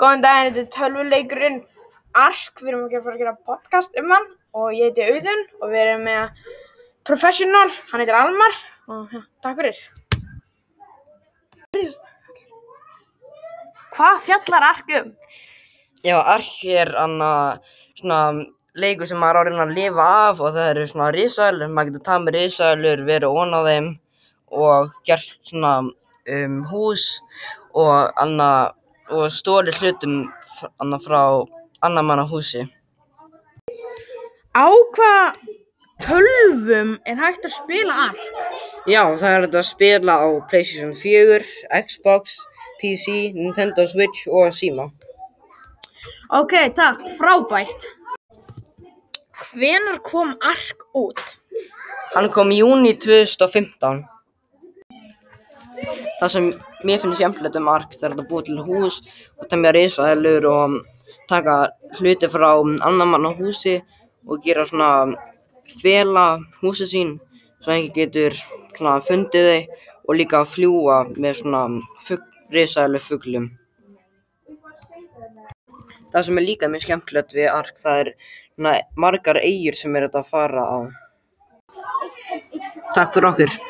Góðan daginn, þetta er tölvuleikurinn Ark, við erum að fara að gera podcast um hann og ég heiti Auðun og við erum með professional, hann heitir Almar og ja, takk fyrir. Hvað fjallar Ark um? Já, Ark er anna svona leikur sem maður er að lifa af og það eru svona risaðlur, maður getur tað með risaðlur, verið ón á þeim og gert svona um, hús og anna og stóri hlutum frá annar manna húsi. Á hvað tölvum er hægt að spila Ark? Já, það er þetta að spila á PlayStation 4, Xbox, PC, Nintendo Switch og Síma. Ok, takk, frábært. Hvenær kom Ark út? Hann kom í júni 2015. Það sem mér finnst skemmtilegt um Ark það er að búa til hús og temja risaðelur og taka hluti frá annar manna húsi og gera svona fela húsi sín svo einhver getur svona fundið þau og líka að fljúa með svona fugl, risaðelu fuglum. Það sem er líka mjög skemmtilegt við Ark það er svona margar eigur sem er þetta að fara á. Takk fyrir okkur.